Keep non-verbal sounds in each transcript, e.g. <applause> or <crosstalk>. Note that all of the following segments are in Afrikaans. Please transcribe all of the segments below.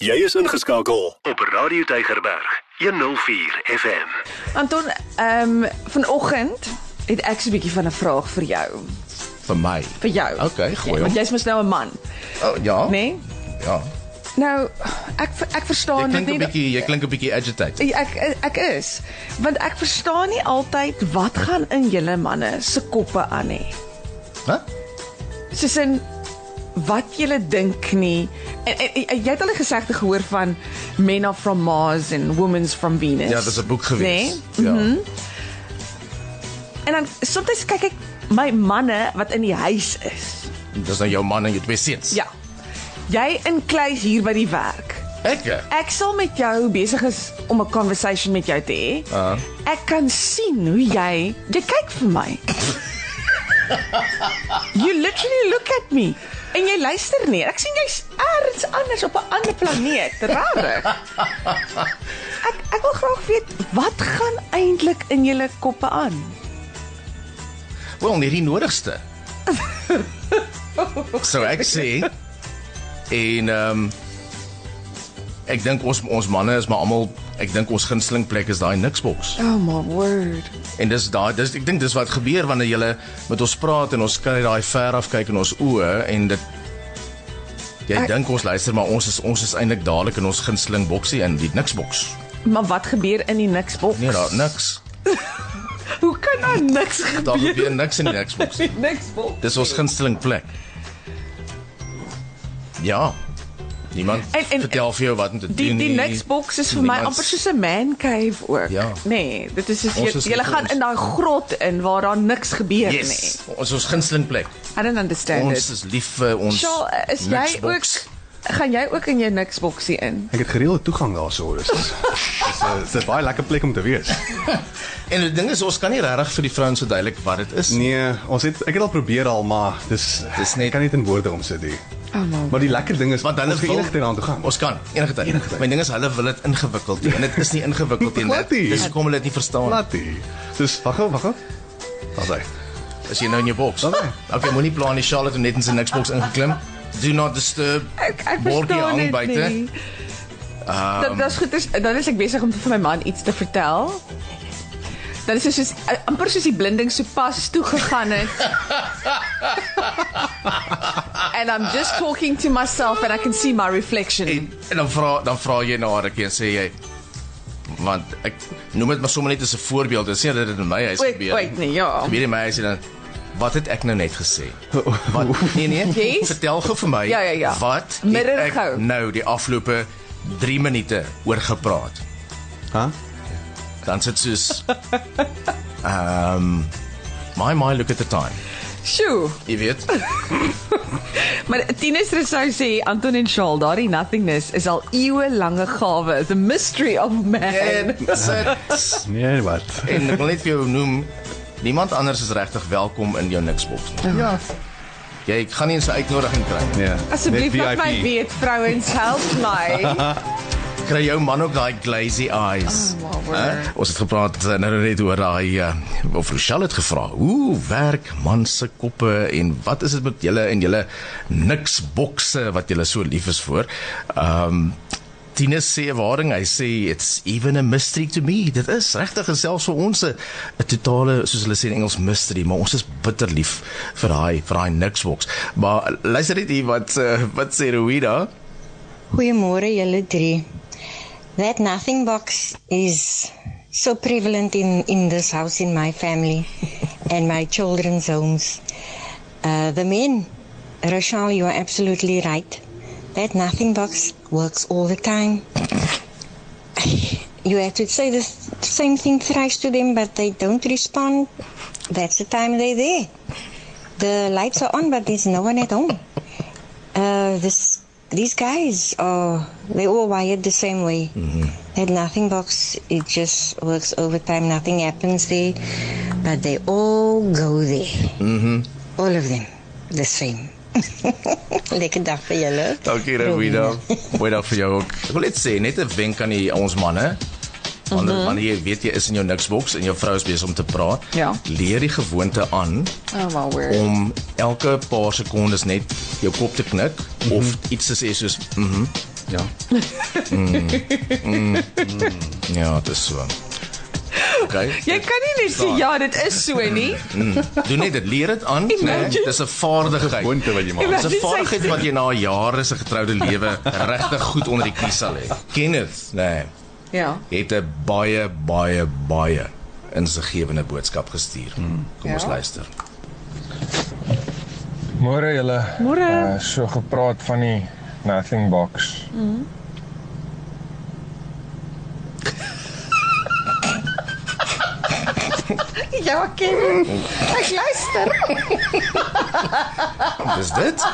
Jy is ingeskakel op Radio Tygerberg 104 FM. Anton, ehm um, vanoggend het ek so 'n bietjie van 'n vraag vir jou. vir my. Vir jou. Okay, gooi hom. Want jy's mos nou 'n man, Oh, ja. Nee? Ja. Nou, ek ek verstaan dit klink 'n nie. bietjie jy klink 'n bietjie agitated. Ek ek is, want ek verstaan nie altyd wat gaan in julle manne se koppe aan nie. Hæ? Soos in wat julle dink nie. En, en, en jy het al 'n gesegde gehoor van men are from Mars and women's from Venus. Ja, dis 'n boek gewees. Nee? Ja. En dan soms kyk ek my manne wat in die huis is. Dis nou jou man en jou twee seuns. Ja. Jy in kluis hier by die werk. Ek. eh, Ek sal met jou besig is om 'n conversation met jou te hê. Ah. Ek kan sien hoe jy jy kyk vir my. <laughs> you literally look at me. En jy luister nie. Ek sien jy's ergens anders op 'n ander planeet. Rarig. <laughs> Ek ek wil graag weet wat gaan eintlik in julle koppe aan? Wel, nie die nodigste. <laughs> so ek sê en ehm um, ek dink ons ons manne is maar almal ek dink ons gunsteling plek is daai niksboks. Oh my word. En dis daai dis ek dink dis wat gebeur wanneer jy met ons praat en ons kan net daai ver af kyk in ons oë en dit jy dink ons luister maar ons is ons is eintlik dadelik in ons gunsteling boksie in die niksboks. Maar wat gebeur in die niksboks? Nee, daar niks. <laughs> Hoe kan daar niks gebeur? Daar gebeur niks in die niksboks. <laughs> Die niksboks. Dis ons gunsteling plek. Ja. Niemand En- en- vertel vir jou wat om te Die doen. die nie. niksboks is vir my amper soos 'n man cave ook. Ja. Nee, dit is soos Ons jy, jy gaan ons. in daai grot in waar daar niks gebeur Yes. nie. Ons ons gunsteling plek. I don't understand Ons it. is lief vir ons. Shaal, is jy ook niksboks. Gaan jy ook in jou niksboksie in? Ek het gereelde toegang daarso, dis dis 'n baie lekker plek om te wees. <laughs> En die ding is ons kan nie regtig vir die vrouens verduidelik wat dit is. Nee, ons het ek het al probeer al, maar dis Dis net- ek kan nie in woorde omsit nie. Oh man. Maar die lekker ding is Want hulle wil enige tyd daartoe gaan. Ons kan enige tyd. Enige tyd. My ding is hulle wil dit ingewikkeld hê en dit is nie ingewikkeld nie. Nie. Dis hoekom hulle dit nie verstaan. Latie. Dis wag gou, wag gou. Daar's hy. As jy nou in jou boks. Okay. Okay, moenie plan die Charlotte het net in sy niksboks ingeklim. Do not disturb. Ek ek Bordjie verstaan hang dit buite. nie. Dat dit is goed is dan is ek besig om vir my man iets te vertel. Dan is dit soos eh, amper soos die blinding so pas toe gegaan het. <laughs> and I'm just talking to myself and I can see my reflection. En, en dan vra dan vra jy na haar ek en sê jy want ek noem dit maar sommer net as 'n voorbeeld. Dis nie dat dit in my huis gebeur. wait, nee, ja. Gebeur in my huis en dan wat het ek nou net gesê? <laughs> Wat nee nee, Yes? vertel gou vir my. Ja, ja, ja. Wat het ek gou. nou die afgelope 3 minute oor gepraat? Hæ? Dan sit soos <laughs> ehm um, my my look at the time. Sjoe. Jy weet. <laughs> Maar Tinus Rousseau sê Anton en Shaal, daardie nothingness is al eeue lange gawe, the mystery of man. En sit Nee, wat? en ek wil net vir jou noem niemand anders is regtig welkom in jou niksboks nie. Ja. Jy gaan nie eens 'n uitnodiging kry. Nee. Asseblief net laat my weet vrouens help my. <laughs> Kry jou man ook daai glazy eyes. Oh. Hè? Ons het gepraat eh, nou net oor daai uh, of Rochelle het gevra, hoe werk man se koppe en wat is dit met julle en julle niks bokse wat julle so lief is vir? Ehm um, Tinus sê 'n waarding, hy sê it's even a mystery to me. Dit is regtig selfs vir ons 'n totale soos hulle sê in Engels mystery, maar ons is bitter lief vir daai vir daai niks boks. Maar luister net hier wat uh, wat sê Rowida? Goeiemôre julle drie. That nothing box is so prevalent in in this house in my family and my children's homes. Uh the men, Rochelle, you are absolutely right. That nothing box works all the time. You have to say the same thing thrice to them, but they don't respond. That's the time they're there. The lights are on, but there's no one at home. Uh, this these guys are they all wired the same way. That nothing box it just works overtime. Nothing happens there, but they all go there. All of them the same. <laughs> Lekker dag vir julle. Dankie Rowida. Goeie dag vir jou ook. Ek wil net sê net 'n wenk aan die ons manne. Wanneer mm -hmm. wanneer jy weet jy is in jou niksboks en jou vrou is besig om te praat, Ja. leer die gewoonte aan Oh om elke paar sekondes net jou kop te knik mm -hmm. of iets te sê soos mhm <laughs> mm Ja. Ja, dis so. Okay. <laughs> Jy kan nie net sê ja, dit is so nie. Doen net dit leer dit aan, né? Imagine- Dis 'n vaardigheid. Gewoonte wat jy maak. Dis 'n vaardigheid wat jy na jare se getroude lewe regtig goed onder die knie sal hê. Kenneth, né? Ja. Het 'n baie baie baie insiggewende boodskap gestuur. Kom ons Ja. luister. Môre julle. Môre. Uh, so gepraat van die nothing box. Ja, ken. Ek luister. Dis dit?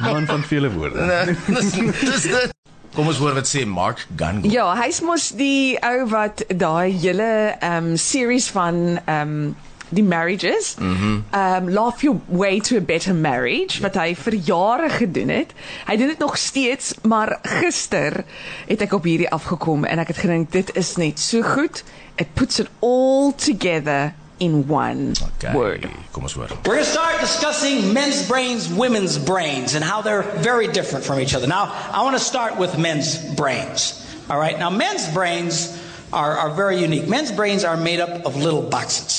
Man van vele woorde. dis dis dit. Kom ons hoor wat sê Mark Gunn. Ja, hy's mos die ou wat daai hele ehm um, series van ehm um, die marriages. Mhm. Um Laugh Your Way to a Better Marriage wat hy vir jare gedoen het. Hy doen dit nog steeds, maar gister het ek op hierdie afgekom en ek het gedink dit is net so goed. It puts it all together in one Okay. word. Kom ons hoor. We're going to start discussing men's brains, women's brains, and how they're very different from each other. Now, I want to start with men's brains. All right. Now, men's brains are, are very unique. Men's brains are made up of little boxes.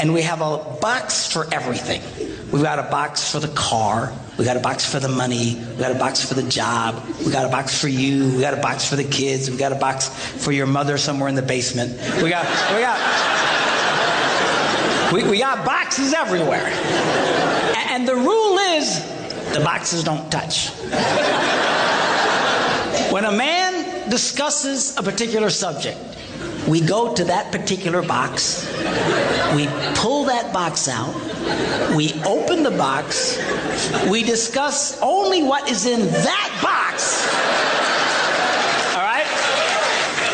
And we have a box for everything. We've got a box for the car. We got a box for the money. We got a box for the job. We got a box for you. We got a box for the kids. We got a box for your mother somewhere in the basement. We got, we got, we, we got boxes everywhere. A- And the rule is the boxes don't touch. When a man discusses a particular subject, we go to that particular box, we pull that box out, we open the box, we discuss only what is in that box. All right?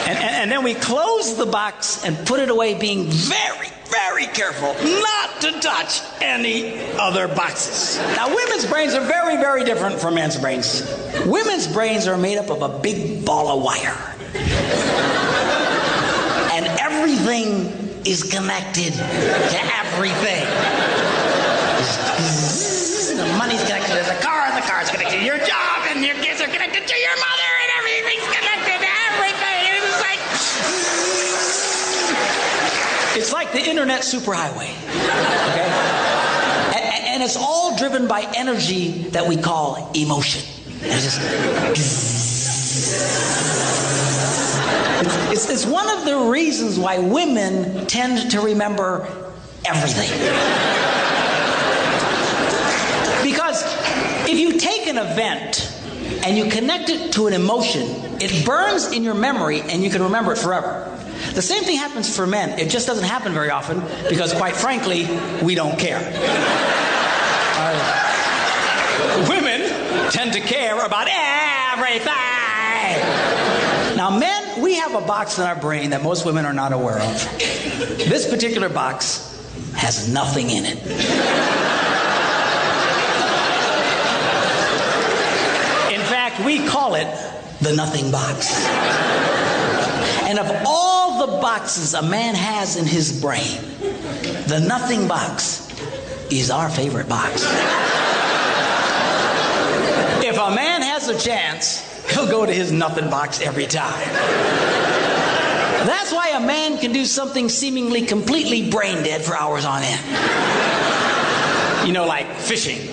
And, and, and then we close the box and put it away, being very, very careful not to touch any other boxes. Now, women's brains are very, very different from men's brains. Women's brains are made up of a big ball of wire. And everything is connected to everything. The money's connected to the car, and the car's connected to your job, and your kids are connected to your mother, and everything's connected to everything. It's like it's like the internet superhighway. Okay? And, and it's all driven by energy that we call emotion. It's just it's, it's, it's one of the reasons why women tend to remember everything. Because if you take an event and you connect it to an emotion, it burns in your memory and you can remember it forever. The same thing happens for men. It just doesn't happen very often because, quite frankly, we don't care. Uh, women tend to care about everything. Now, men, we have a box in our brain that most women are not aware of. This particular box has nothing in it. In fact, we call it the nothing box. And of all the boxes a man has in his brain, the nothing box is our favorite box. If a man has a chance, he'll go to his nothing box every time. That's why a man can do something seemingly completely brain dead for hours on end. You know, like fishing.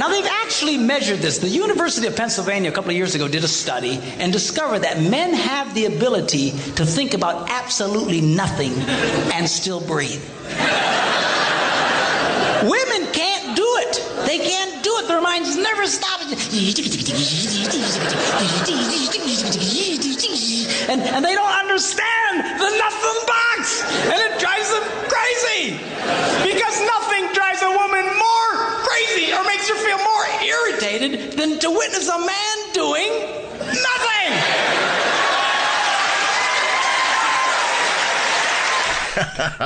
Now, they've actually measured this. The University of Pennsylvania a couple of years ago did a study and discovered that men have the ability to think about absolutely nothing and still breathe. Women can't do it. They can't Their minds never stop. And, and they don't understand the nothing box. And it drives them crazy. Because nothing drives a woman more crazy or makes her feel more irritated than to witness a man doing nothing.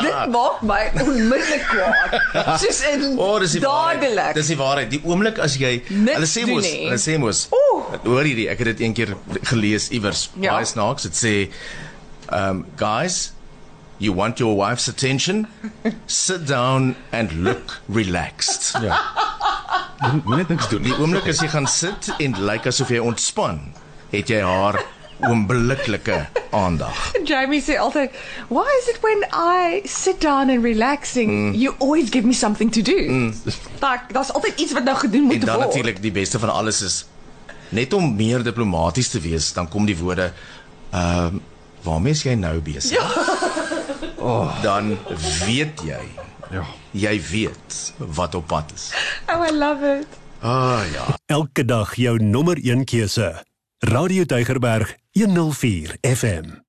Dit maak my onmiddellik kwaad. Soos in oh, dis dadelik. Dis die waarheid. Die oomblik as jy Niks hulle sê mos, hulle sê mos. Hoor hierdie, ek het dit een keer gelees iewers. Ja. Baie snaaks. Dit sê um guys, you want your wife's attention? Sit down and look relaxed. Ja. Moenie niks doen. Die oomblik as jy gaan sit en lyk asof jy ontspan, het jy haar oombliklike aandag. Jamie sê altyd, "Why is it when I sit down and relaxing, mm. you always give me something to do?" Mm. Daar daar's altyd iets wat nou gedoen moet En dan word. natuurlik die beste van alles is net om meer diplomaties te wees, dan kom die woorde ehm uh, waarmee is jy nou besig? Ja. <laughs> Oh, dan weet jy, Ja. jy weet wat op pad is. Oh, I love it. Ah ja. Elke dag jou nommer 1 keuse. Radio Deugerberg 104 FM.